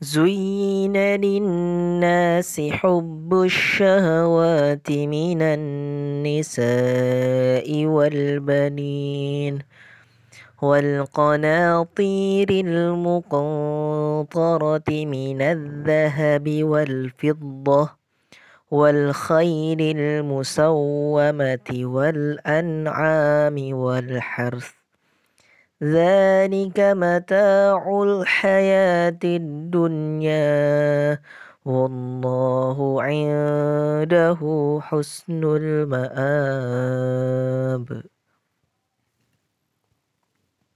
زين للناس حب الشهوات من النساء والبنين والقناطير المقنطرة من الذهب والفضة والخيل المسومة والأنعام والحرث ذلك متاع الحياة الدنيا والله عنده حسن المآب.